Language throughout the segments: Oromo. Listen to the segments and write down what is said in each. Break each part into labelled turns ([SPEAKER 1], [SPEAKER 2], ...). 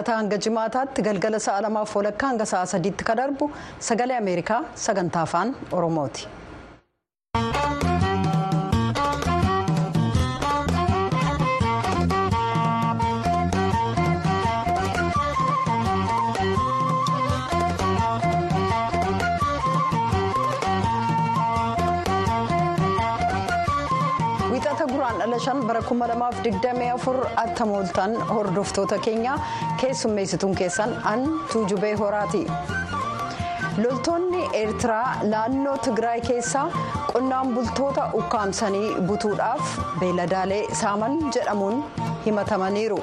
[SPEAKER 1] wixata hanga jimaataatti galgala sa'a lamaaf walakkaa hanga sa'a sadiitti ka darbu sagalee ameerikaa sagantaa afaan oromooti. Bara kuma lamaaf digdamii afur attamooltan hordoftoota keenya keessummeessituun keessan an tuujubee horaati. loltoonni eertiraa naannoo tigraay keessaa qonnaan bultoota ukkaamsanii butuudhaaf beeladaalee saaman jedhamuun himatamaniiru.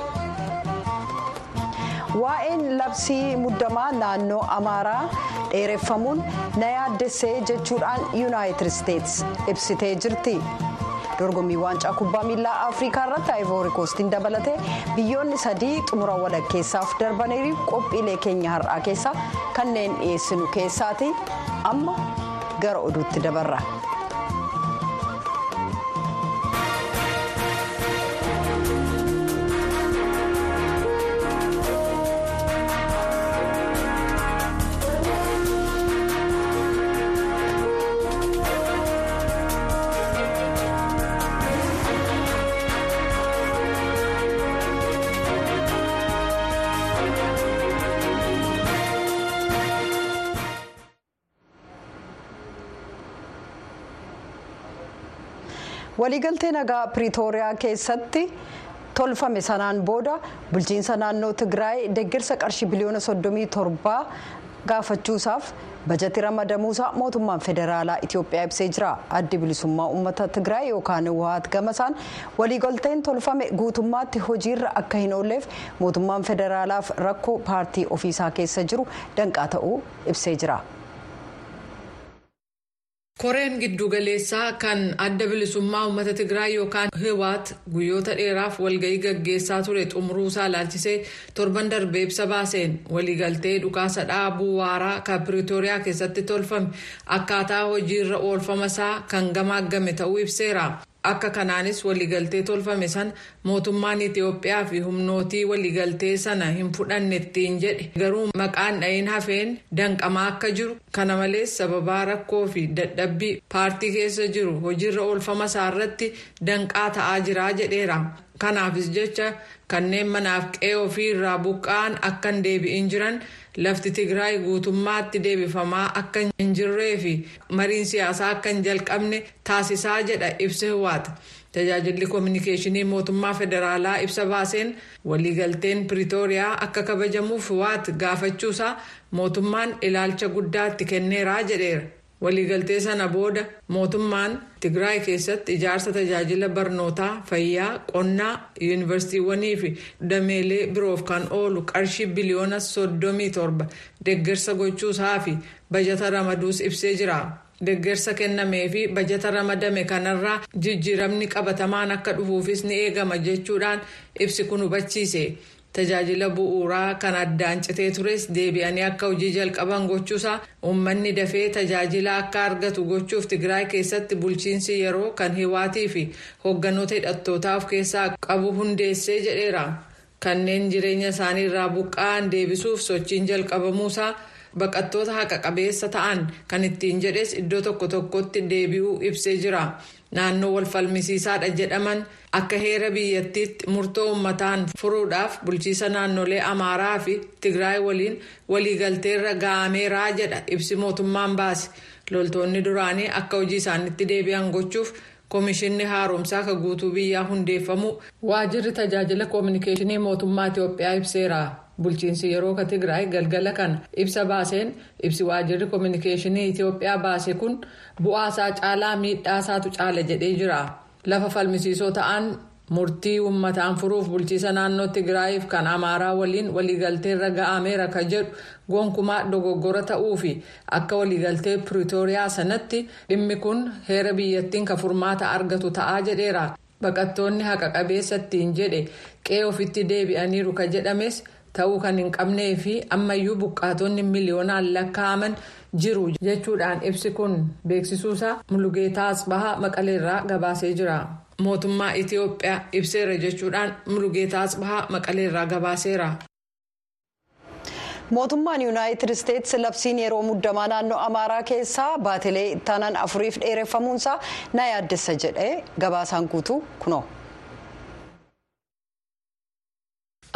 [SPEAKER 1] waa'een labsii muddamaa naannoo amaaraa dheereffamuun na yaaddessee jechuudhaan yuunaayitid isteets ibsitee jirti. Dorgommii waancaa kubbaa miilaa afrikaa irratti aayivoori koostiin dabalatee biyyoonni sadii xumura walakkeessaaf darbaniiru qophiilee keenya har'aa keessaa kanneen dhiyeessinu keessaati amma gara oduutti dabarra. Waliigaltee nagaa piriitooriyaa keessatti tolfame sanaan booda bulchiinsa naannoo tigraay deeggarsa qarshii biliyoona 37 gaafachuusaaf bajetii ramadamuusaa mootummaan federaalaa itiyoophiyaa ibsee jira addi bilisummaa uummata tigraay yookaan waat gamasaan waliigalteen tolfame guutummaatti hojiirra akka hin oolleef mootummaan federaalaaf rakkoo paartii ofiisaa keessa jiru danqaa ta'uu ibsee jira.
[SPEAKER 2] Koreen giddugaleessaa kan adda bilisummaa uummata tigraay yookaan hiwaat guyyoota dheeraaf walgahii gaggeessaa ture xumuruusaa ilaalchisee torban darbee ibsa baaseen waliigaltee dhukaasa dhaabuu waaraa kan piriitooriyaa keessatti tolfame akkaataa hojiirra oolfamasaa kan gamaaggame ta'uu ibseera. Akka kanaanis waliigaltee tolfame sana mootummaan itiyoophiyaa fi humnootii waliigaltee sana hin fudhanne ittiin jedhe. Garuu maqaan dhayin hafeen danqamaa akka jiru kana malees sababaa rakkoo fi dadhabbii paartii keessa jiru hojiirra oolfama isaarratti danqaa ta'aa jiraa jedheera kanaafis jecha kanneen manaaf qe'ee ofii irraa buqqa'an akka hin deebi'in jiran lafti tigraay guutummaatti deebifamaa akka hin jirree fi mariin siyaasaa akka hin jalqabne taasisaa jedha ibsa hiwaata tajaajilli koominikeeshinii mootummaa federaalaa ibsa baaseen waliigalteen piriitooriyaa akka kabajamuuf hiwaat gaafachuusaa mootummaan ilaalcha guddaatti kenneeraa jedheera. Waliigaltee sana booda mootummaan tigraay keessatti ijaarsa tajaajila barnootaa fayyaa qonnaa yuunivarsiitiiwwanii fi dameelee biroof kan oolu qarshii biliyoona soddomii torba deeggarsa gochuusaa fi bajata ramaduus ibsee jira deeggarsa kennamee fi bajata ramadame kanarraa jijjiiramni qabatamaan akka dhufuufis ni eegama jechuudhaan ibsi kun hubachiise. Tajaajila bu'uuraa kan addaan citee tures deebi'anii akka hojii jalqaban gochuusaa uummanni dafee tajaajila akka argatu gochuuf tigraay keessatti bulchiinsi yeroo kan hiwaatii fi hoogganoota hidhattootaa of keessaa qabu hundeessee jedheera kanneen jireenya isaanii irraa buqqa'an deebisuuf sochiin jalqabamuusaa baqattoota haqa qabeessa ta'an kan ittiin jedhes iddoo tokko tokkotti deebi'uu ibsee jira. Naannoo wal falmisiisaadha jedhaman akka heera biyyattiitti murtoo uummataan furuudhaaf bulchiisa naannolee amaaraa fi tigraay waliin waliigalteerra ga'ameeraa jedha ibsi mootummaan baase loltoonni duraanii akka hojii isaanitti deebi'an gochuuf koomishinni haaromsaa kan guutuu biyyaa hundeeffamu waajirri tajaajila koominikeeshinii mootummaa itiyoophiyaa ibseera. Bulchiinsi yeroo ka tigraay galgala kana ibsa baaseen ibsi waajirri koominikeeshinii itiyoophiyaa baase kun bu'aasaa caalaa miidhaasaatu caala jedhee jira lafa falmisiisoo ta'an murtii uummataan furuuf bulchiisa naannoo tigraayiif kan amaaraa waliin waliigalteerra ga'ameera ka jedhu gonkumaa dogoggora ta'uu fi akka waliigaltee piriitooriyaa sanatti dhimmi kun heera biyyattiin ka furmaata argatu ta'aa jedheera baqattoonni haqa qabeessa ittiin jedhe qe'ee ofitti deebi'aniiru ka jedhames. Ta'uu kan hin qabnee fi ammayyuu buqqaatonni miliyoonaan lakkaa'aman jiru jechuudhaan ibsi kun beeksisuusaa mulugeetaa asbahaa maqaleerraa gabaasee jira. mootummaa itiyoophiyaa ibseera jechuudhaan mulugeetaa asbahaa maqaleerraa gabaaseera.
[SPEAKER 1] mootummaan yuunaayitid isteetsi labsiin yeroo muddamaa naannoo amaaraa keessaa baatilee ittaanaan afuriif dheereffamuunsaa na yaaddessa jedhe gabaasaan guutuu kunoo.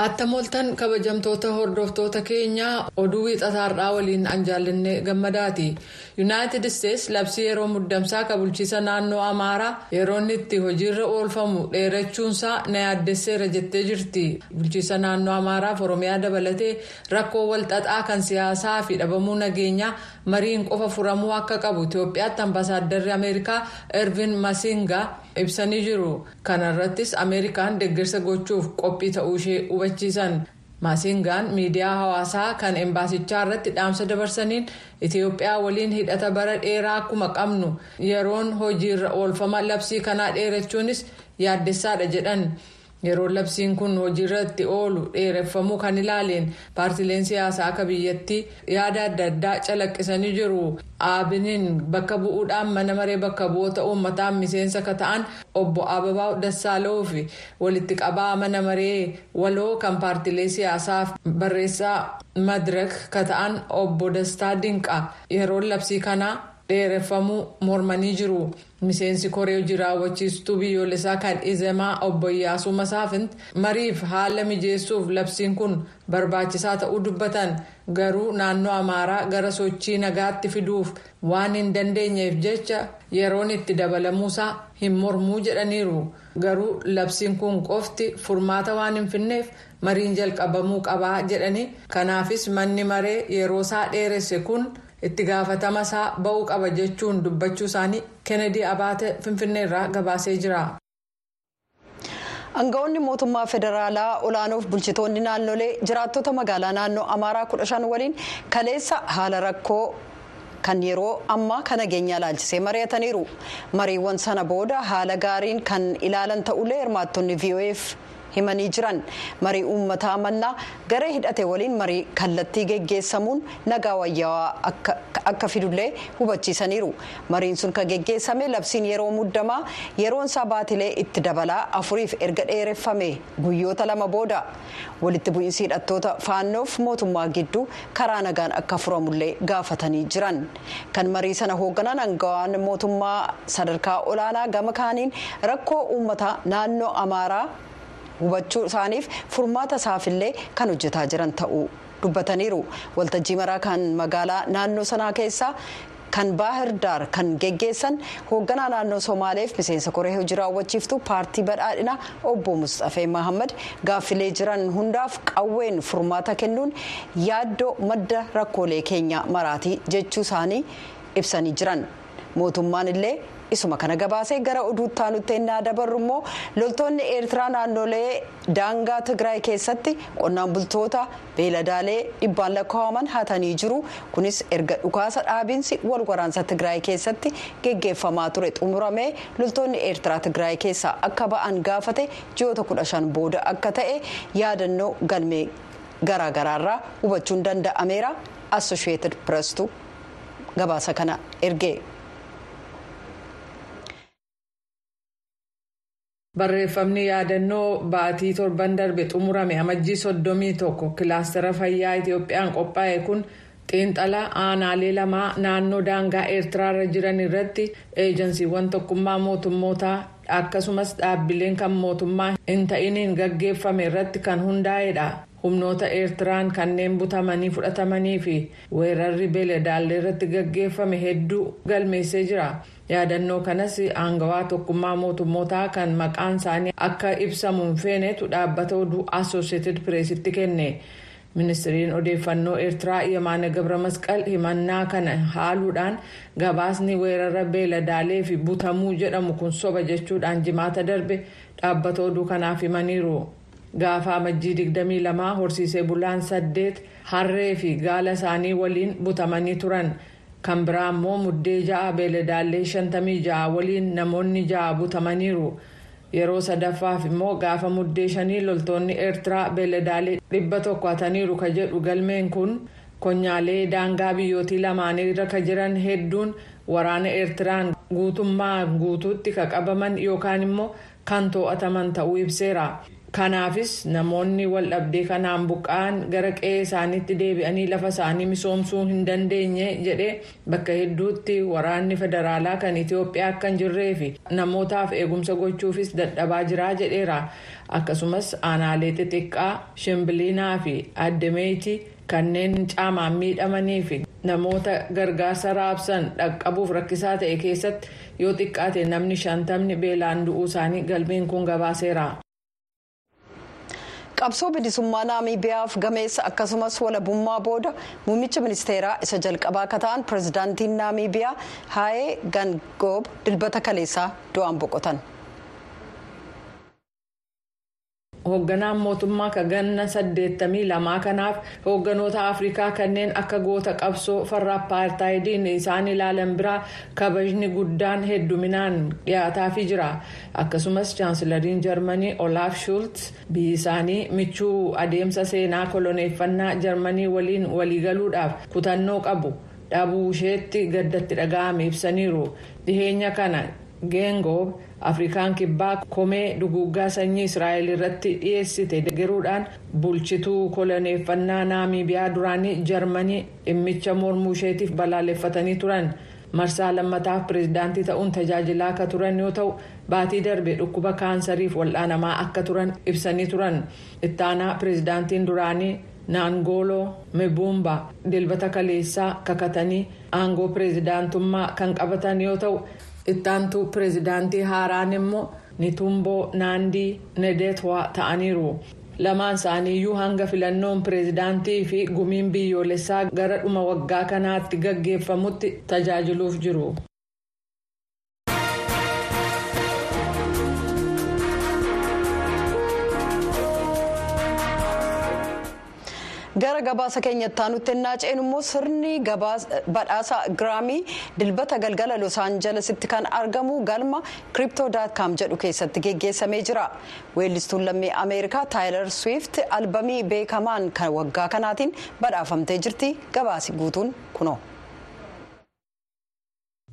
[SPEAKER 2] Attamoltan kabajamtoota hordoftoota keenyaa oduu wiixataarraa waliin an jaallanne gammadaati. Yuunaayitid isteetsi labsii yeroo muddamsaa ka bulchiisa naannoo amaaraa yeroo inni itti hojiirra oolfamu dheerachuunsaa na yaaddesseera jettee jirti. Bulchiisa naannoo amaaraaf oromiyaa dabalatee rakkoo walxaxaa kan siyaasaa fi dhabamuu nageenyaa mariin qofa furamuu akka qabu itiyoophiyaatti ambaasaaddarri ameerikaa ervin masingaa ibsanii jiru. Kana irrattis ameerikaan deeggarsa gochuuf qophii ta'uu ishee hubachiisan maasingaan miidiyaa hawaasaa kan embaasichaa irratti dhaamsa dabarsaniin itiyoophiyaa waliin hidhata bara dheeraa akkuma qabnu yeroon hojiirra oolfama labsii kanaa dheerachuunis yaaddessaadha jedhan yeroo labsiin kun hojiirratti oolu dheereffamuu kan ilaaleen paartileen siyaasaa akka biyyattii yaada adda addaa calaqqisanii jiru. Aabiniin bakka bu'uudhaan mana maree bakka bu'oota uummataan miseensa akka ta'an obbo ababaa dassaaloo fi walitti qabaa mana maree waloo kan paartilee siyaasaaf barreessaa madirak ka ta'an obbo dastaa dinqaa. Yeroon labsii kanaa dheereffamuu mormanii jiru miseensi koree hojii raawwachiistuu biyyoolessaa kan izemaa obbo Iyyaasuu Masaafinti mariif haala mijeessuuf labsiin kun barbaachisaa ta'uu dubbatan garuu naannoo amaaraa gara sochii nagaatti fiduuf. Waan hin dandeenyeef jecha yeroon itti dabalamuusaa hin mormuu jedhaniiru. Garuu labsiin kun qofti furmaata waan hin finneef mariin jalqabamuu qabaa jedhanii kanaafis manni maree yeroosaa dheeresse kun. Itti gaafatama isaa ba'uu qaba jechuun dubbachuu isaanii kennedy abaate finfinneerraa gabaasee jira.
[SPEAKER 1] Aangawoonni mootummaa federaalaa olaanoof bulchitoonni naannolee jiraattota magaalaa naannoo Amaaraa kudha shan waliin kaleessa haala rakkoo kan yeroo ammaa kana nageenya ilaalchisee mari'ataniiru. Mariiwwan sana booda haala gaariin kan ilaalan ta'ullee hirmaattonni VOF himanii jiran. Marii uummataa mannaa garee hidhate waliin marii kallattii geggeessamuun nagaa wayyaawaa akka fidullee hubachiisaniiru. Mariin sun kan geggeessame labsiin yeroo muddamaa yeroon isaa baatilee itti dabalaa afuriif erga dheereffame guyyoota lama booda. Walitti bu'iinsi hidhattoota faannoof mootummaa gidduu karaa nagaan akka furamullee gaafatanii jiran. Kan marii sana hoogganan aangawaan mootummaa sadarkaa olaanaa gama kaaniin rakkoo uummataa naannoo amaaraa. Hubachuu isaaniif furmaata isaafillee kan hojjetaa jiran ta'uu dubbataniiru waltajjii maraa kan magaalaa naannoo sanaa keessaa kan baahir daar kan geggeessan hoogganaa naannoo somaaleef miseensa koree hojii raawwachiiftuu paartii badhaadhinaa obbo mustafee mahammad gaaffilee jiran hundaaf qawween furmaata kennuun yaaddoo madda rakkoolee keenya maraatii jechuu isaanii ibsanii jiran mootummaan illee. Isuma kana gabaasee gara oduutti aanutti ennaa dabarru immoo loltoonni eertiraa naannolee daangaa tigraay keessatti qonnaan bultoota beeladaalee dhibbaan lakkaa'aman hatanii jiru kunis erga dhukaasa dhaabiinsi wal waraansa tigraay keessatti geggeeffamaa ture xumuramee loltoonni eertiraa tigraay keessaa akka ba'an gaafate ji'oota kudha shan booda akka ta'e yaadannoo galmee garaagaraarraa hubachuun danda'ameera assosheetid pireestuu gabaasa kana ergee.
[SPEAKER 2] Barreeffamni yaadannoo baatii torban darbe xumurame amajjii soddomii tokko kilaastara fayyaa itiyoophiyaan qophaa'e kun xiinxala aanaalee lamaa naannoo daangaa eertiraarra jiran irratti eejansiiwwan tokkummaa mootummootaa akkasumas dhaabbileen kan mootummaa hin ta'iniin gaggeeffame irratti kan hundaa'edha humnoota eertiraan kanneen butamanii fudhatamanii fi weerarri beeladaallee irratti gaggeeffame hedduu galmeessee jira. yaadannoo kanas aangawaa tokkummaa mootummootaa kan maqaan isaanii akka ibsamu hin feenetu dhaabbata oduu assooshieted pireesitti kenne ministiriin odeeffannoo eertiraa yemaana gabra masqal himannaa kana haaluudhaan gabaasni weerara beeladaalee fi butamuu jedhamu kun soba jechuudhaan jimaata darbe dhaabbata oduu kanaaf himaniiru gaafa amajjii 22 horsiisee bulaan saddeet harree fi gaala isaanii waliin butamanii turan. kan biraa immoo muddee ja'a shantamii ja'a waliin namoonni ja'a butamaniiru yeroo sadaffaaf immoo gaafa muddee shanii loltoonni eertiraa beeladaalee dhibba tokko hataniiru ka jedhu galmeen kun konyaalee daangaa biyyootii lamaanii irra ka jiran hedduun waraana eertiraan guutummaa guutuutti ka qabaman yookaan immoo kan to'ataman ta'uu ibseera. Kanaafis namoonni waldhabdee kanaan buqqa'an gara qe'ee isaaniitti deebi'anii lafa isaanii misoomsuu hin dandeenye jedhee bakka hedduutti waraanni federaalaa kan itiyoophiyaa akka hin jirree fi namootaaf eegumsa gochuufis dadhabaa jiraa jedheera akkasumas aanaalee xixiqqaa shimbiliinaa fi addemeetii kanneen caamaan miidhamanii fi namoota gargaarsa raabsan dhaqqabuuf rakkisaa ta'e keessatti yoo xiqqaate namni shantamni beelaan du'uu isaanii galmeen kun gabaaseera.
[SPEAKER 1] Qabsoo bilisummaa naamiibiyaaf gameessa akkasumas walabummaa booda muummicha ministeeraa isa jalqabaa akka ta'an pirezidaantiin naamiibiyaa haayee gangoob dilbata kaleessaa du'aan boqotan.
[SPEAKER 2] Hoogganaan mootummaa kaganna 82 kanaaf hoogganoota afrikaa kanneen akka goota qabsoo farra apartaayidiin isaan ilaalan biraa kabajni guddaan hedduminaan dhiyaataafii jira. Akkasumas chaansilariin jarmanii olaaf shuultz biyyi isaanii michuu adeemsa seenaa koloneeffannaa jarmanii waliin waliigaluudhaaf kutannoo qabu. Dhabuu isheetti gaddatti dhaga'ame ibsaniiru dhiheenya kana geengoob afrikaan kibbaa komee duguuggaa sanyii israa'el irratti dhiyeessite deeggaruudhaan bulchituu koloneeffannaa naamiibiyaa duraanii jarmanii dhimmicha mormuu isheetiif balaaleffatanii turan marsaa lammataaf pireezidaantii ta'uun tajaajilaa akka turan yoo ta'u baatii darbe dhukkuba kaansariif wal'aanamaa akka turan ibsanii turan ittaanaa pireezidaantiin duraanii naangooloo mebumba dilbata kaleessaa kakatanii aangoo pireezidaantummaa kan qabatan yoo ta'u. Ittaantuu pireezidaantii haaraan immoo nitumboo naandii nedetwaa ta'aniiru lamaan isaaniiyyuu hanga filannoon pireezidaantii fi gumiin biyyoolessaa gara dhuma waggaa kanaatti gaggeeffamutti tajaajiluuf jiru.
[SPEAKER 1] Gara gabaasa keenyatti aanutti ennaa ceenu immoo sirni badhaasa giraamii dilbata galgala los aanjelesitti kan argamu galma kiriptoo daatkaam jedhu keessatti geggeessamee jira weellistuun lammii ameerikaa taayilar swift albamii beekamaan kan waggaa kanaatiin badhaafamtee jirti gabaasi guutuun kunoo.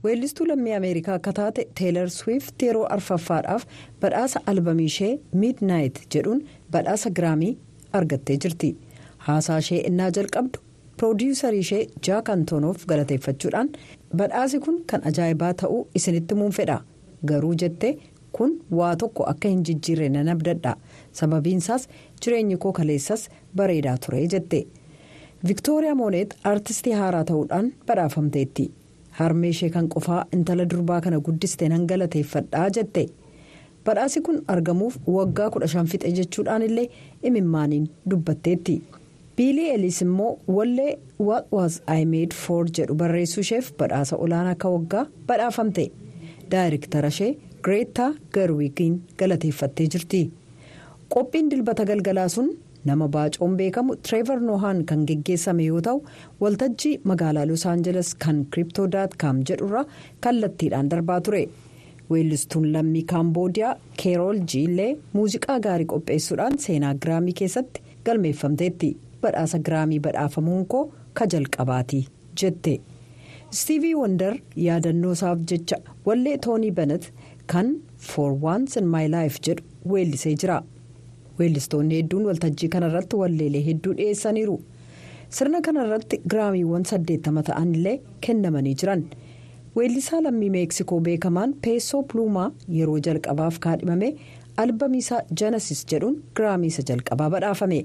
[SPEAKER 1] weellistuu lammii ameerikaa akka taate teelar swift yeroo arfaffaadhaaf badhaasa albamii ishee miidnaayit jedhuun badhaasa giraamii argattee jirti. Haasaa ishee innaa jalqabdu. Piroodiyuusarii ishee jaak antoonof galateeffachuudhaan badhaasi kun kan ajaa'ibaa ta'uu isinitti muun fedha garuu jettee kun waa tokko akka hin jijjiirre nan abdadha sababiinsaas jireenyi koo kaleessas bareedaa ture jette viktooriyaa mooneet aartistii haaraa ta'uudhaan badhaafamteetti. Harmee ishee kan qofaa intala durbaa kana guddiste nan galateeffadhaa jette badhaasi kun argamuuf waggaa kudha shan fixe jechuudhaan illee imimmaaniin dubbatteetti. Biilii eliis immoo wallee what was i made for jedhu barreessuu isheef badhaasa olaanaa akka waggaa badhaafamte daayirektara ishee gireetaa garwiigiin galateeffattee jirti. Qophiin dilbata galgalaa sun nama baacoon beekamu tireevar noohaan kan geggeessame yoo ta'u waltajjii magaalaa los aangeles kan kiriptoo daatkaam jedhurra kallattiidhaan darbaa ture weellistuun lammii kaamboodiyaa keerool jiillee muuziqaa gaarii qopheessuudhaan seenaa giraamii keessatti galmeeffamteetti. Badhaasa giraamii badhaafamuun koo ka jalqabaati jette istiivii wandar yaadannoo isaaf jecha wallee toonii banet kan for once in my life jedhu weellisee jira weellistoonni hedduun waltajjii kanarratti walleelee hedduu dhiyeessaniiru sirna kanarratti giraamiiwwan saddeettama ta'an illee kennamanii jiran weellisaa lammii meeksikoo beekamaan peesoo pluumaa yeroo jalqabaaf kaadhimame albamiisaa janasis jedhuun giraamiisa jalqabaa badhaafame.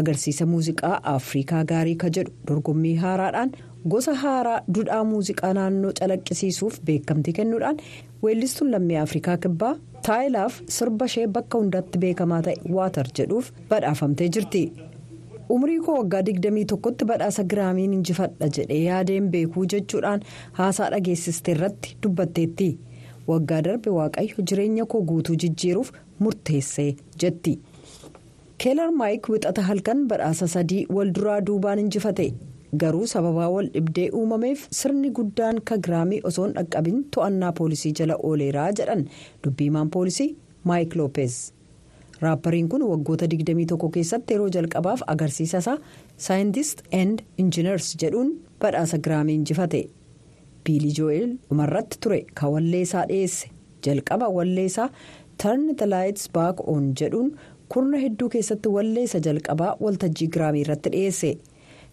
[SPEAKER 1] Agarsiisa muuziqaa afrikaa gaarii ka jedhu dorgommii haaraadhaan gosa haaraa dudhaa muuziqaa naannoo calaqqisiisuuf beekamtii kennuudhaan weellistuun lammii afrikaa kibbaa taayilaaf sirba ishee bakka hundatti beekamaa ta'e waatar jedhuuf badhaafamtee jirti umrii koo waggaa 21tti badhaasa giraamiin injifadha jedhee yaadeen beekuu jechuudhaan haasaa dhageessiste irratti dubbatteetti waggaa darbe waaqayyo jireenya koo guutuu jijjiiruuf murteessee jetti. Keelar maayik wixata halkan badhaasa sadii wal duraa duubaan injifate. Garuu sababaa wal dhibdee uumameef sirni guddaan ka giraamii osoon dhaqqabin to'annaa poolisii jala ooleeraa jedhan. Dubbiimaan poolisii maayik loopeez raappariin kun waggoota 21 keessatti yeroo jalqabaaf agarsiisa isaa saayintist and injiiners jedhuun badhaasa giraamii injifate. Biilii joo'eel dhumarratti ture ka walleessaa dhiyeesse jalqaba walleessaa turn the lights back on jedhuun kurna hedduu keessatti walleessa jalqabaa waltajjii giraamii irratti dhiyeesse.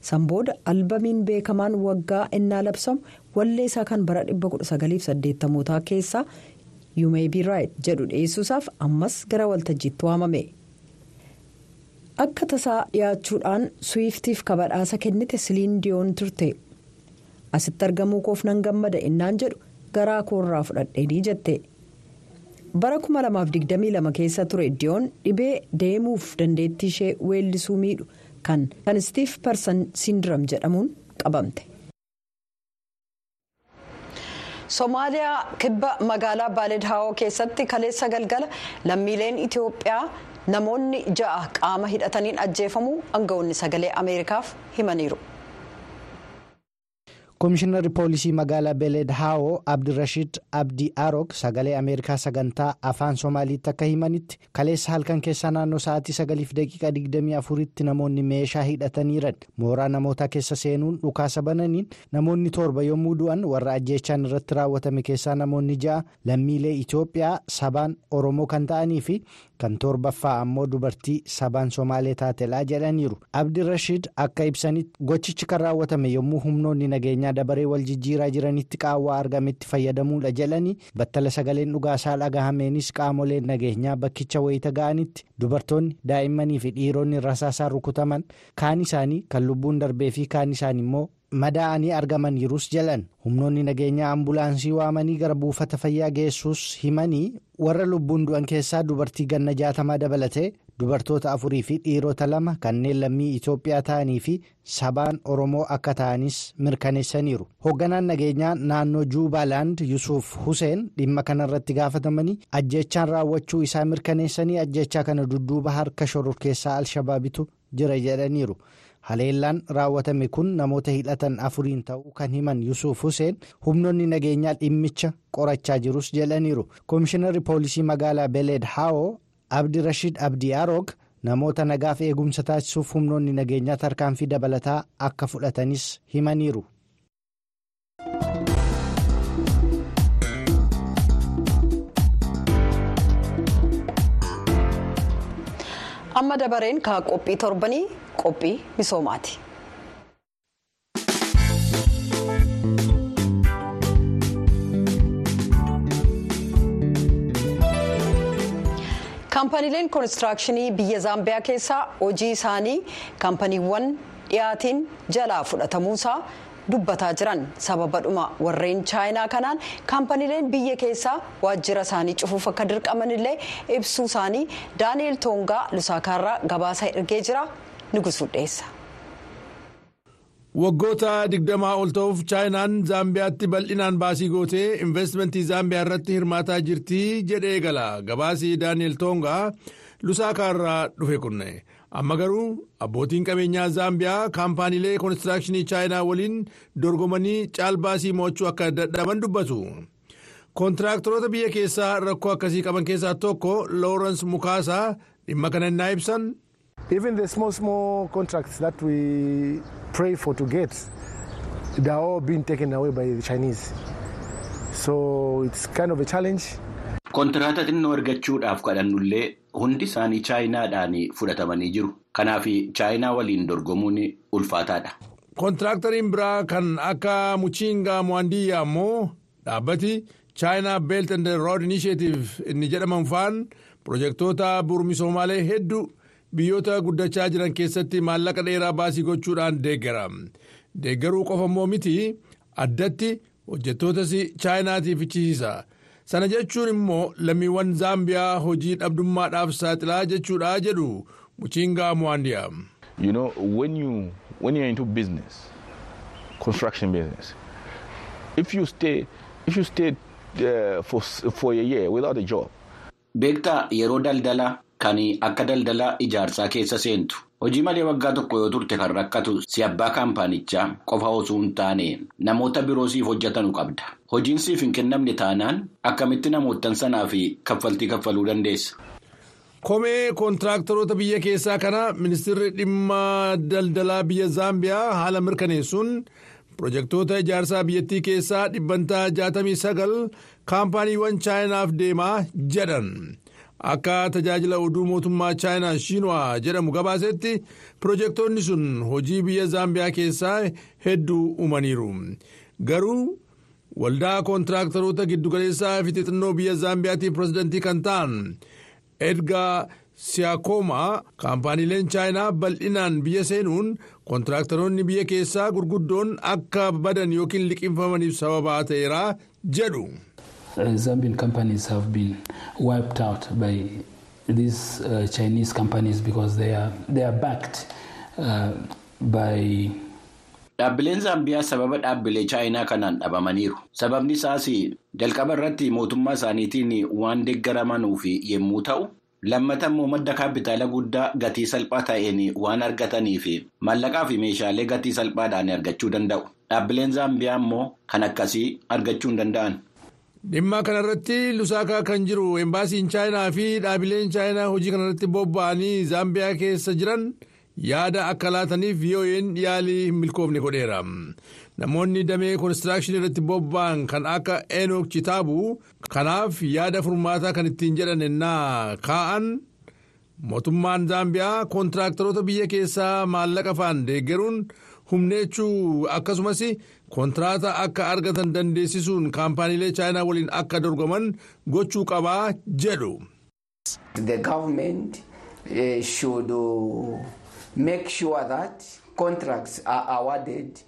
[SPEAKER 1] San booda albamiin beekamaan waggaa innaa labsamu walleessaa kan bara 1980 keessaa be right jedhu dhiyeessuusaaf ammas gara waltajjiitti waamame. akka tasaa dhiyaachuudhaan suwiftiif kabadhaasa kennite siliin diyoon turte. Asitti argamuu koof nan gammada innaan jedhu garaa koorraa fudhadheenii jette bara 2022 keessa ture diyoon dhibee deemuuf dandeettii ishee weellisuu miidhu kan kan stiif parsan sindiram jedhamuun qabamte.
[SPEAKER 3] somaaliyaa kibba magaalaa baaleedhaawoo keessatti kaleessa galgala lammiileen itiyoophiyaa. namoonni ja'a qaama hidhataniin ajjeefamuu aangawoonni sagalee ameerikaaf himaniiru.
[SPEAKER 4] Komishinarri poolisii magaalaa Beledhaawoo Abdirashiid Abdii Arook sagalee Ameerikaa sagantaa afaan Somaaliitti akka himanitti kaleessa halkan keessaa naannoo sa'aatii sagaliif daqiiqaa 24tti namoonni meeshaa hidhataniiran mooraa namootaa keessa seenuun dhukaasa bananiin namoonni torba yommuu du'an warra ajjeechaan irratti raawwatame keessaa namoonni ja'a lammiilee Itoophiyaa sabaan Oromoo kan ta'anii fi kan torbaffaa ammoo dubartii sabaan Somaalee taatelaa jedhaniiru. Abdirashiid akka ibsanitti gochichi kan raawwatame yommuu humnoonni nageenyaa dabaree wal jijjiiraa jiranitti qaawwaa argametti fayyadamuudha jedhanii battala sagaleen dhugaasaa dhagahameenis qaamoleen nageenyaa bakkicha wayita ga'anitti dubartoonni daa'immanii fi dhiironni rasaasaan rukutaman. Kaan isaanii kan lubbuun darbee fi kaan isaanii immoo madaa'anii argamaniirus jedhan humnoonni nageenyaa ambulaansii waamanii gara buufata fayyaa geessuus himanii warra lubbuun du'an keessaa dubartii ganna jaatamaa dabalatee dubartoota afurii fi dhiirota lama kanneen lammii Itoophiyaa ta'anii fi sabaan Oromoo akka ta'anis mirkaneessaniiru. Hoogganaan nageenyaa naannoo Juubaaland Yusuuf Huseen dhimma kanarratti gaafatamanii ajjechaan raawwachuu isaa mirkaneessanii ajjechaa kana dudduuba harka shororkeessaa Alshabaabitu jira jedhaniiru. Haleellaan raawwatame kun namoota hidhatan afuriin ta'uu kan himan Yusuuf Huseen humnoonni nageenyaa dhimmicha qorachaa jirus jedhaniiru. Komishinarri poolisii magaalaa Beleed Haawoo Abdirashiid Abdii Aroog namoota nagaaf eegumsa taasisuuf humnoonni nageenyaa tarkaanfii dabalataa akka fudhatanis himaniiru.
[SPEAKER 3] amma dabareen ka qophii torbanii qophii misoomaati. Kaampaniileen koonistiraakshanii biyya zaambiyaa keessaa hojii isaanii kaampaniiwwan dhiyaatiin jalaa fudhatamuusaa dubbataa jiran sababadhuma warreen chaayinaa kanaan kaampaniileen biyya keessaa waajjira isaanii cufuuf akka dirqaman illee ibsuu isaanii daani'eel toongaa lusaakaarraa gabaasa ergee jira nugusuu dhiyeessa.
[SPEAKER 5] Waggoota digdamaa ol ta'uuf chaayinaan zaambiyaatti bal'inaan baasii gootee investimentii zaambiyaa irratti hirmaataa jirti jedhee gala gabaasii daani'eel toongaa lusaakaarraa dhufe kunne amma garuu abbootiin qabeenyaa zaambiyaa kaampaaniilee koonistiraakshanii chaayinaa waliin dorgomanii caalbaasii mo'achuu akka dadhaban dubbatu. Kontiraaktaroota biyya keessaa rakkoo akkasii qaban keessaa tokko loorens mukaasaa dhimma kana ibsan.
[SPEAKER 6] Pray for to get, they are all being taken away by the Chinese. So it's kind of a challenge.
[SPEAKER 7] Kontiraata xinnoo argachuudhaaf kadhannullee hundi isaanii chaayinaadhaan fudhatamanii jiru. Kanaaf chaayinaa waliin dorgomuun ulfaataadha.
[SPEAKER 5] Kontiraakteriin biraa kan akka Muchiingaa Muwaandiyyaa ammoo dhaabbati chaayinaa Belt and Road Initiative inni jedhaman faan pirojektoota bu'uura hedduu. Biyyoota guddachaa jiran keessatti maallaqa dheeraa baasii gochuudhaan deeggara deeggaruu qofa immoo miti addatti hojjettootas chaayinaatiif ichisiisa sana jechuun immoo lammiiwwan zaambiyaa hojii dhabdummaadhaaf saaxilaa jechuudha jedhu muchiingaa muwaandiyaa.
[SPEAKER 8] You know, when you when you're into business, construction business, if you stay if you stay uh, for for a year without a job.
[SPEAKER 7] Beektaa yeroo daldalaa kan akka daldala ijaarsaa keessa seentu hojii malee waggaa tokko yoo turte kan rakkatu si abbaa kaampaanichaa qofa osoo hin taane namoota biroo siif hojjetanu qabda hojiin siif hin kennamne taanaan akkamitti namoottan sanaa fi kaffaltii kaffaluu dandeessa.
[SPEAKER 5] Komee kontiraaktaroota biyya keessaa kana ministeerri dhimma daldalaa biyya zaambiyaa haala mirkaneessuun pirojektoota ijaarsaa biyyattii keessaa dhibbantaa 69 kaampaaniiwwan chaayinaaf deemaa jedhan. Akka tajaajila oduu mootummaa chaayinaa shiinwaa jedhamu gabaasetti pirojektoonni sun hojii biyya zaambiyaa keessaa hedduu uumaniiru garuu waldaa koontiraaktoroota giddugaleessaa fi xixinnoo biyya zaambiyaatiif pirezidantii kan ta'an edgaa siyaakooma kaampaaniileen chaayinaa bal'inaan biyya seenuun koontiraaktoroonni biyya keessaa gurguddoon akka badan yookiin liqinfamaniif sababaa ta'eera jedhu.
[SPEAKER 9] Zambian companies have been wiped out by these uh, Chinese companies because they are, they are backed uh, by.
[SPEAKER 7] Dhaabbileen Zaambiyaa sababa dhaabbilee Chaayinaa kanaan dhabamaniiru. Sababni isaas jalqaba irratti mootummaa isaaniitiin waan deeggaramanuu yommuu ta'u, lammata immoo madda kaapitaala guddaa gatii salphaa ta'een waan argataniif maallaqaa fi meeshaalee gatii salphaadhaan argachuu danda'u. Dhaabbileen Zaambiyaa immoo kan akkasii argachuu hin danda'an.
[SPEAKER 5] Dhimma kanarratti lusaakaa kan jiru embaasiin chaayinaa fi dhaabileen chaayinaa hojii kanarratti bobba'anii zaambiyaa keessa jiran yaada akka laataniif VOA'n yaalii hin milkoofne godheera. Namoonni damee koonistiraakshini irratti bobba'an kan akka Enook Chitaabu kanaaf yaada furmaataa kan ittiin jedhan ennaa kaa'an mootummaan zaambiyaa koontiraaktoroota biyya keessaa maallaqa faan deeggaruun humneechuu akkasumas kontiraata akka argatan dandeessisuun kaampaaniilee chaayinaa waliin akka dorgoman gochuu qabaa jedhu.
[SPEAKER 10] The government uh, should uh, make sure that contracts are awarded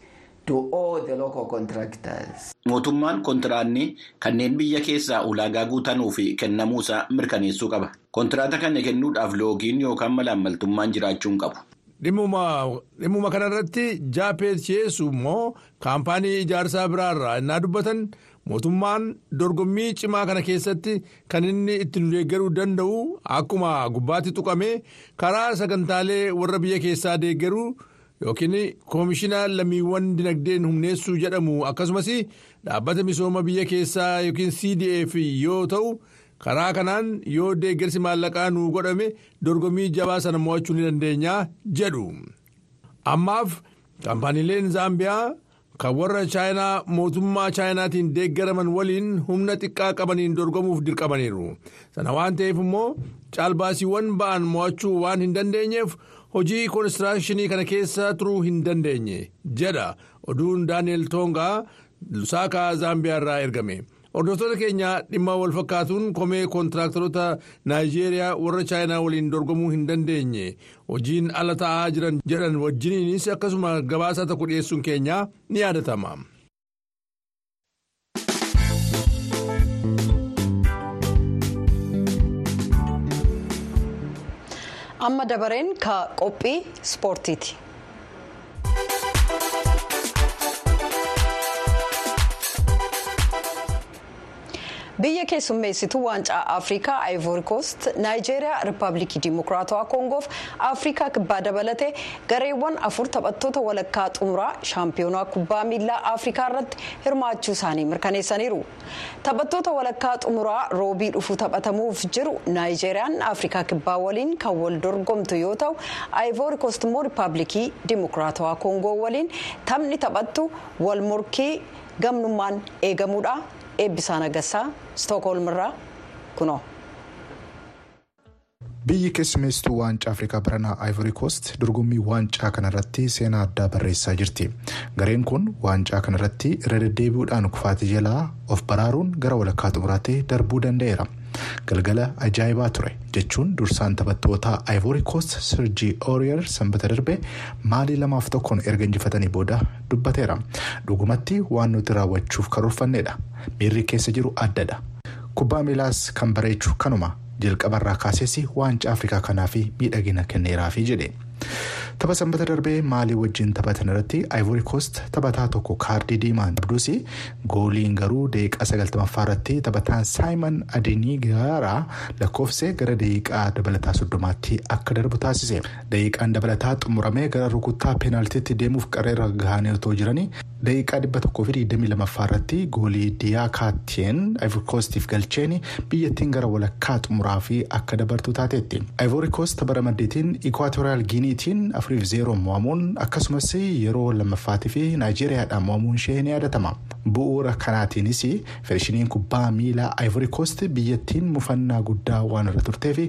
[SPEAKER 10] to all the local contractors.
[SPEAKER 7] Mootummaan kontiraanni kanneen biyya keessaa ulaagaa guutanuu fi kennamuusaa mirkaneessuu qaba. Kontiraata kana kennuudhaaf loogiin yookaan malaammaltummaan jiraachuu hin qabu.
[SPEAKER 5] Dhimmuma kanarratti jaapeet dhiyeessu immoo kaampaanii ijaarsaa biraarraa innaa dubbatan mootummaan dorgommii cimaa kana keessatti kan inni itti nu deeggaruu danda'u akkuma gubbaatti tuqame karaa sagantaalee warra biyya keessaa deeggaruu yookiin koomishina lammiiwwan dinagdeen humneessuu jedhamu akkasumas dhaabbata misooma biyya keessaa yookiin cdf yoo ta'u. Karaa kanaan yoo deeggarsi maallaqaa nuu godhame dorgommii jabaa sana mo'achuu ni dandeenya jedhu. Ammaaf kaampaaniileen zaambiyaa kan warra chaayinaa mootummaa chaayinaatiin deeggaraman waliin humna xiqqaa qabaniin dorgomuuf dirqamaniiru. Sana waan ta'eef immoo caalbaasiiwwan ba'an mo'achuu waan hin dandeenyeef hojii koonistiraakshanii kana keessa turuu hin dandeenye jedha. Oduun daani'el toongaa lusaakaa zaambiyaa irraa ergame. Hordoftoota keenya dhimma wal fakkaatuun komee koontiraaktoroota naayijeeriyaa warra chaayinaa waliin dorgomuu hin dandeenye hojiin ala ta'aa jiran jedhan wajjiniinis akkasuma gabaasa tokko dhiyeessuun keenya ni yaadatama.
[SPEAKER 1] amma dabareen ka qophii ispoortiiti. Biyya keessummeessituu waancaa afrikaa ivory coast naayijeeriyaa riippaabilikii dimokiraatawaa koongoof afrikaa kibbaa dabalatee gareewwan afur taphattoota walakkaa xumuraa shaampiyoonaa kubbaa miilaa afrikaa irratti hirmaachuu isaanii mirkaneessaniiru taphattoota walakkaa xumuraa roobii dhufu taphatamuuf jiru naayijeeriyaan afrikaa kibbaa waliin kan wal dorgomtu yoo ta'u coast immoo riippaabilikii dimokiraatawaa koongoo waliin taphni taphattu wal morkii gamnummaan eegamuudha. Eebbisaa nagassaa stookholm irraa kunoo.
[SPEAKER 11] biyyi keessummeessituu waancaa afrikaa baranaa ivory coast dorgommii waancaa kanarratti seenaa addaa barreessaa jirti gareen kun waancaa kanarratti irra deddeebi'uudhaan kufaatii jalaa of baraaruun gara walakkaa xumuraatti darbuu danda'eera galgala ajaa'ibaa ture jechuun dursaan taphattoota ivory coast sirjii ooriyer sanbata darbe maalii lamaaf tokkoon erga injifatanii booda dubbateera. Dhugumatti waan nuti raawwachuuf karoorfanneedha miirri keessa jiru addadha. Kubbaa miilaas kan bareechu kanuma. jalqabarraa kaasees waancaa afrikaa kanaaf miidhagina kenneeraafi jedhe tapha sanbata darbee maalii wajjin taphatan irratti ivory coast taphataa tokko kaardii diimaan qabduus gooliin garuu daqiiqaa sagaltamaffaa irratti taphataan saayimon adiniigaaraa lakkoofsee gara daqiiqaa dabalataa soddomaatti akka darbu taasise. Daqiiqaan dabalataa xumuramee gara rukuttaa peenaaltiitti deemuuf qareera gahanii otoo jiranii daqiiqaa dhibba tokkoo fi digdamii lamaffaa irratti goolii diyaa kaatiyeen ivory coastiif galcheen biyyattiin gara walakkaa xumuraa fi akka dabartu taateetti. Ivory coast tapha ramaddiitiin giniitiin afuriif zeeroon mo'amuun akkasumas yeroo lammaffaatii fi naayijeeriyaadhaan mo'amuun ishee ni yaadatama bu'uura kanaatiinis federeeshiniin kubbaa miilaa ivory coast biyyattiin mufannaa guddaa waan irra turteef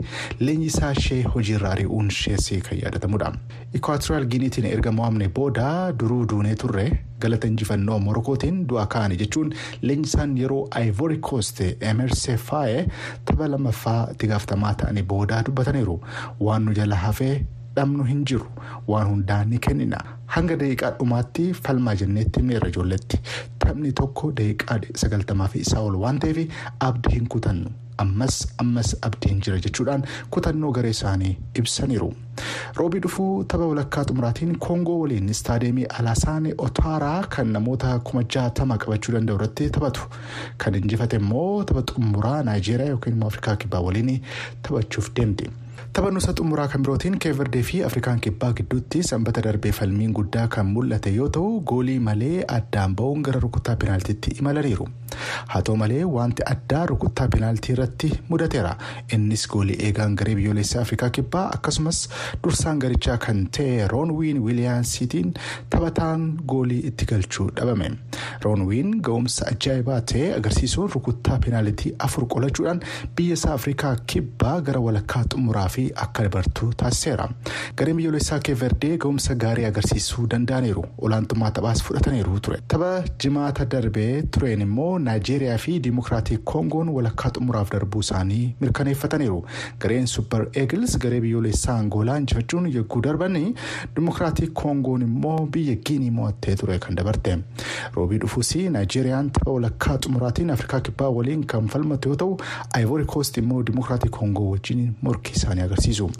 [SPEAKER 11] leenjisaa ishee hojiirra ari'uun ishees kan yaadatamudha ikwaatiraal giniitiin erga mo'amne booda duruu duunee turre galata injifannoo morokootiin du'a kaane jechuun leenjisaan yeroo ivory coast emerse faaye tapha lammaffaa itti gaafatamaa ta'anii booda dubbataniiru waan nu jala hafee dhabnu hin jiru. Waan hundaan ni kennina. Hanga daqiiqaa dhumaatti falmaa jenneetti himneerra ijoolletti. Taphni tokko daqiiqaa sagaltamaa fi isaa ol waan ta'eef abdii hin kutannu. Ammas ammas abdiin jira jechuudhaan kutannoo garee isaanii ibsaniiru. roobii dhufuu tapha walakkaa xumuraatiin koongoo waliin istaadeemii alaasaane otaaraa kan namoota kuma jaatama qabachuu danda'u irratti taphatu. Kan injifate immoo tapha xumuraa naayijeeriyaa yookiin immoo afrikaa kibbaa waliin taphachuuf deemti. Tapha nusa xumuraa kan birootiin keeverdee fi afrikaan kibbaa gidduutti sanbata darbee falmiin guddaa kan mul'ate yoo ta'u goolii malee addaan ba'uun gara rukuttaa peenaaltiitti imalaniiru haa ta'u malee wanti addaa rukuttaa peenaaltii irratti mudateera. Innis goolii eegaan garee biyyoolessaa afrikaa kibbaa akkasumas dursaan garichaa kan ta'e roonwiin wiiliyaansiitiin taphataan goolii itti galchuu dhabame. Roonwiin ga'umsa ajaa'ibaa ta'e agarsiisuun rukuttaa peenaaltii afur qolachuudhaan biyya isaa afrikaa kibbaa gara walakkaa xumuraa fi akka dabartu taasiseera gareen biyyoolessaa keeverdee ga'umsa gaarii agarsiisuu danda'aniiru olaantummaa taphaas fudhataniiru ture tapha jimaata darbee tureen immoo naayijeeriyaa fi diimokiraatik koongoon walakkaa xumuraaf darbuu isaanii mirkaneeffataniiru gareen supper eegils garee biyyoolessaa angoolaa injifachuun yogguu darbanii diimokiraatik koongoon immoo biyya giinii mo'attee ture kan dabarte roobii dhufuus naayijeeriyaan tapha walakkaa xumuraatiin afrikaa kibbaa waliin kan falmatu yoo ta'u aayivoori koost immoo diimokiraatik koongoo wajjin morkii isaanii agarsiisu.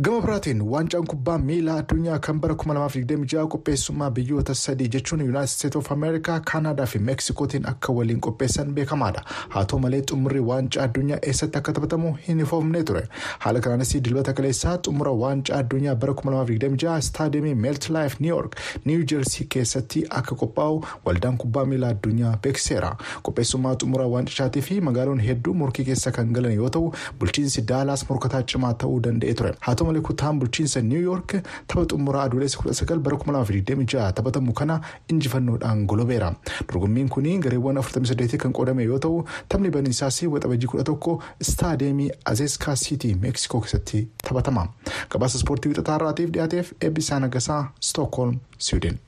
[SPEAKER 11] Gama biraatiin waancaan kubbaa miilaa addunyaa kan bara 2026 qopheessummaa biyyoota sadii jechuun yuunaayitid steet of ameerikaa kaanaadaa fi meeksikootiin akka waliin qopheessan beekamaadha haa ta'u malee xumurri waancaa addunyaa eessatti akka taphatamu hin ifoomne ture haala kanaanis dilbata kaleessaa xumura waancaa addunyaa bara 2026 istaadiyeemii meelt laayif niw yoork niw jersii keessatti akka qophaa'u waldaan kubbaa miilaa addunyaa beeksiseera qopheessummaa xumura waancishaatii fi magaaloon hedduu morkii keessa kan galan yoo ta'u bulchiinsi daalaas morkataa cimaa ta'uu danda'e ture malee kutaan bulchiinsa niw yoork tapha xumuraa adoolessa 19 bara 2026 taphatamu kana injifannoodhaan golobeera dorgommiin kun gareewwan 48 kan qoodame yoo ta'u taphni baniinsaas waxabajii 11 istaadiyeemii azeeskaa siitii meeksikoo keessatti taphatama gabaasa ispoortii wixataa irraatiif dhiyaateef eebbisaa nagasaa stookholm siwiidin.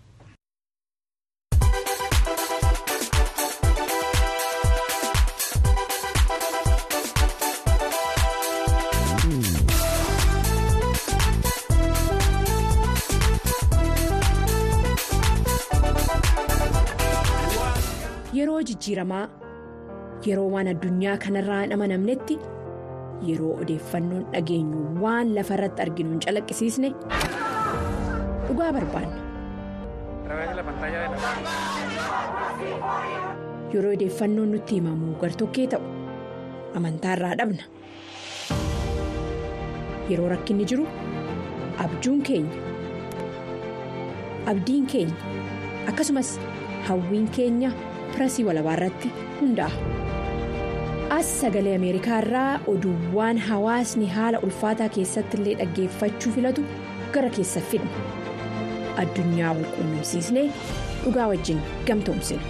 [SPEAKER 12] Yeroo jijjiiramaa yeroo waan addunyaa kanarraa hin amanamnetti yeroo odeeffannoon dhageenyu waan lafa irratti arginu hin calaqqisiisne dhugaa barbaanna. yeroo odeeffannoon nutti himamu gartokkee ta'u amantaarraa dhabna yeroo rakkinni jiru abjuun keenya abdiin keenya akkasumas hawwiin keenya. Pirasii walabaa irratti hundaa'a. as sagalee ameerikaa irraa oduuwwan hawaasni haala ulfaataa keessatti illee dhaggeeffachuu filatu gara keessa fidna addunyaa wal quunnamsiisnee dhugaa wajjin gamtoomsina.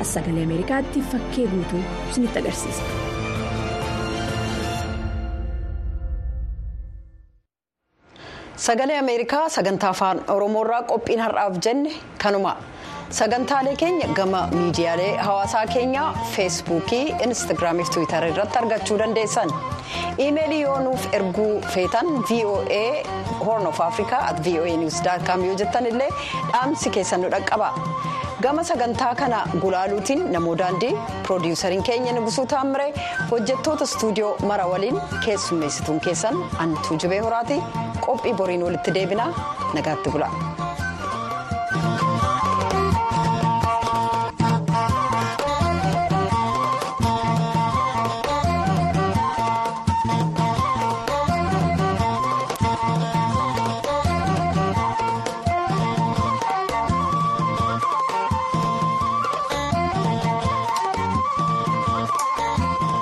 [SPEAKER 12] as sagalee ameerikaatti fakkee guutuu isinitti agarsiisa.
[SPEAKER 1] Sagalee ameerikaa sagantaa afaan oromoorraa qophiin har'aaf jenne kanuma. Sagantaalee keenya gama miidiyaalee hawaasaa keenyaa feesbuukii instaagiraamii fi tiwiitarii irratti argachuu dandeessan. Iimeelii yoo nuuf erguu feetan voa horn of afrikaa at voa news yoo jettan illee dhaamsi keessan nu dhaqqaba. Gama sagantaa kana gulaaluutiin namoo daandii piroodiwusariin keenya nugusuu taammire hojjettoota istuudiyoo mara waliin keessummeessituun keessan antuu jibee horaati qophii boriin walitti deebinaa nagaatti bula.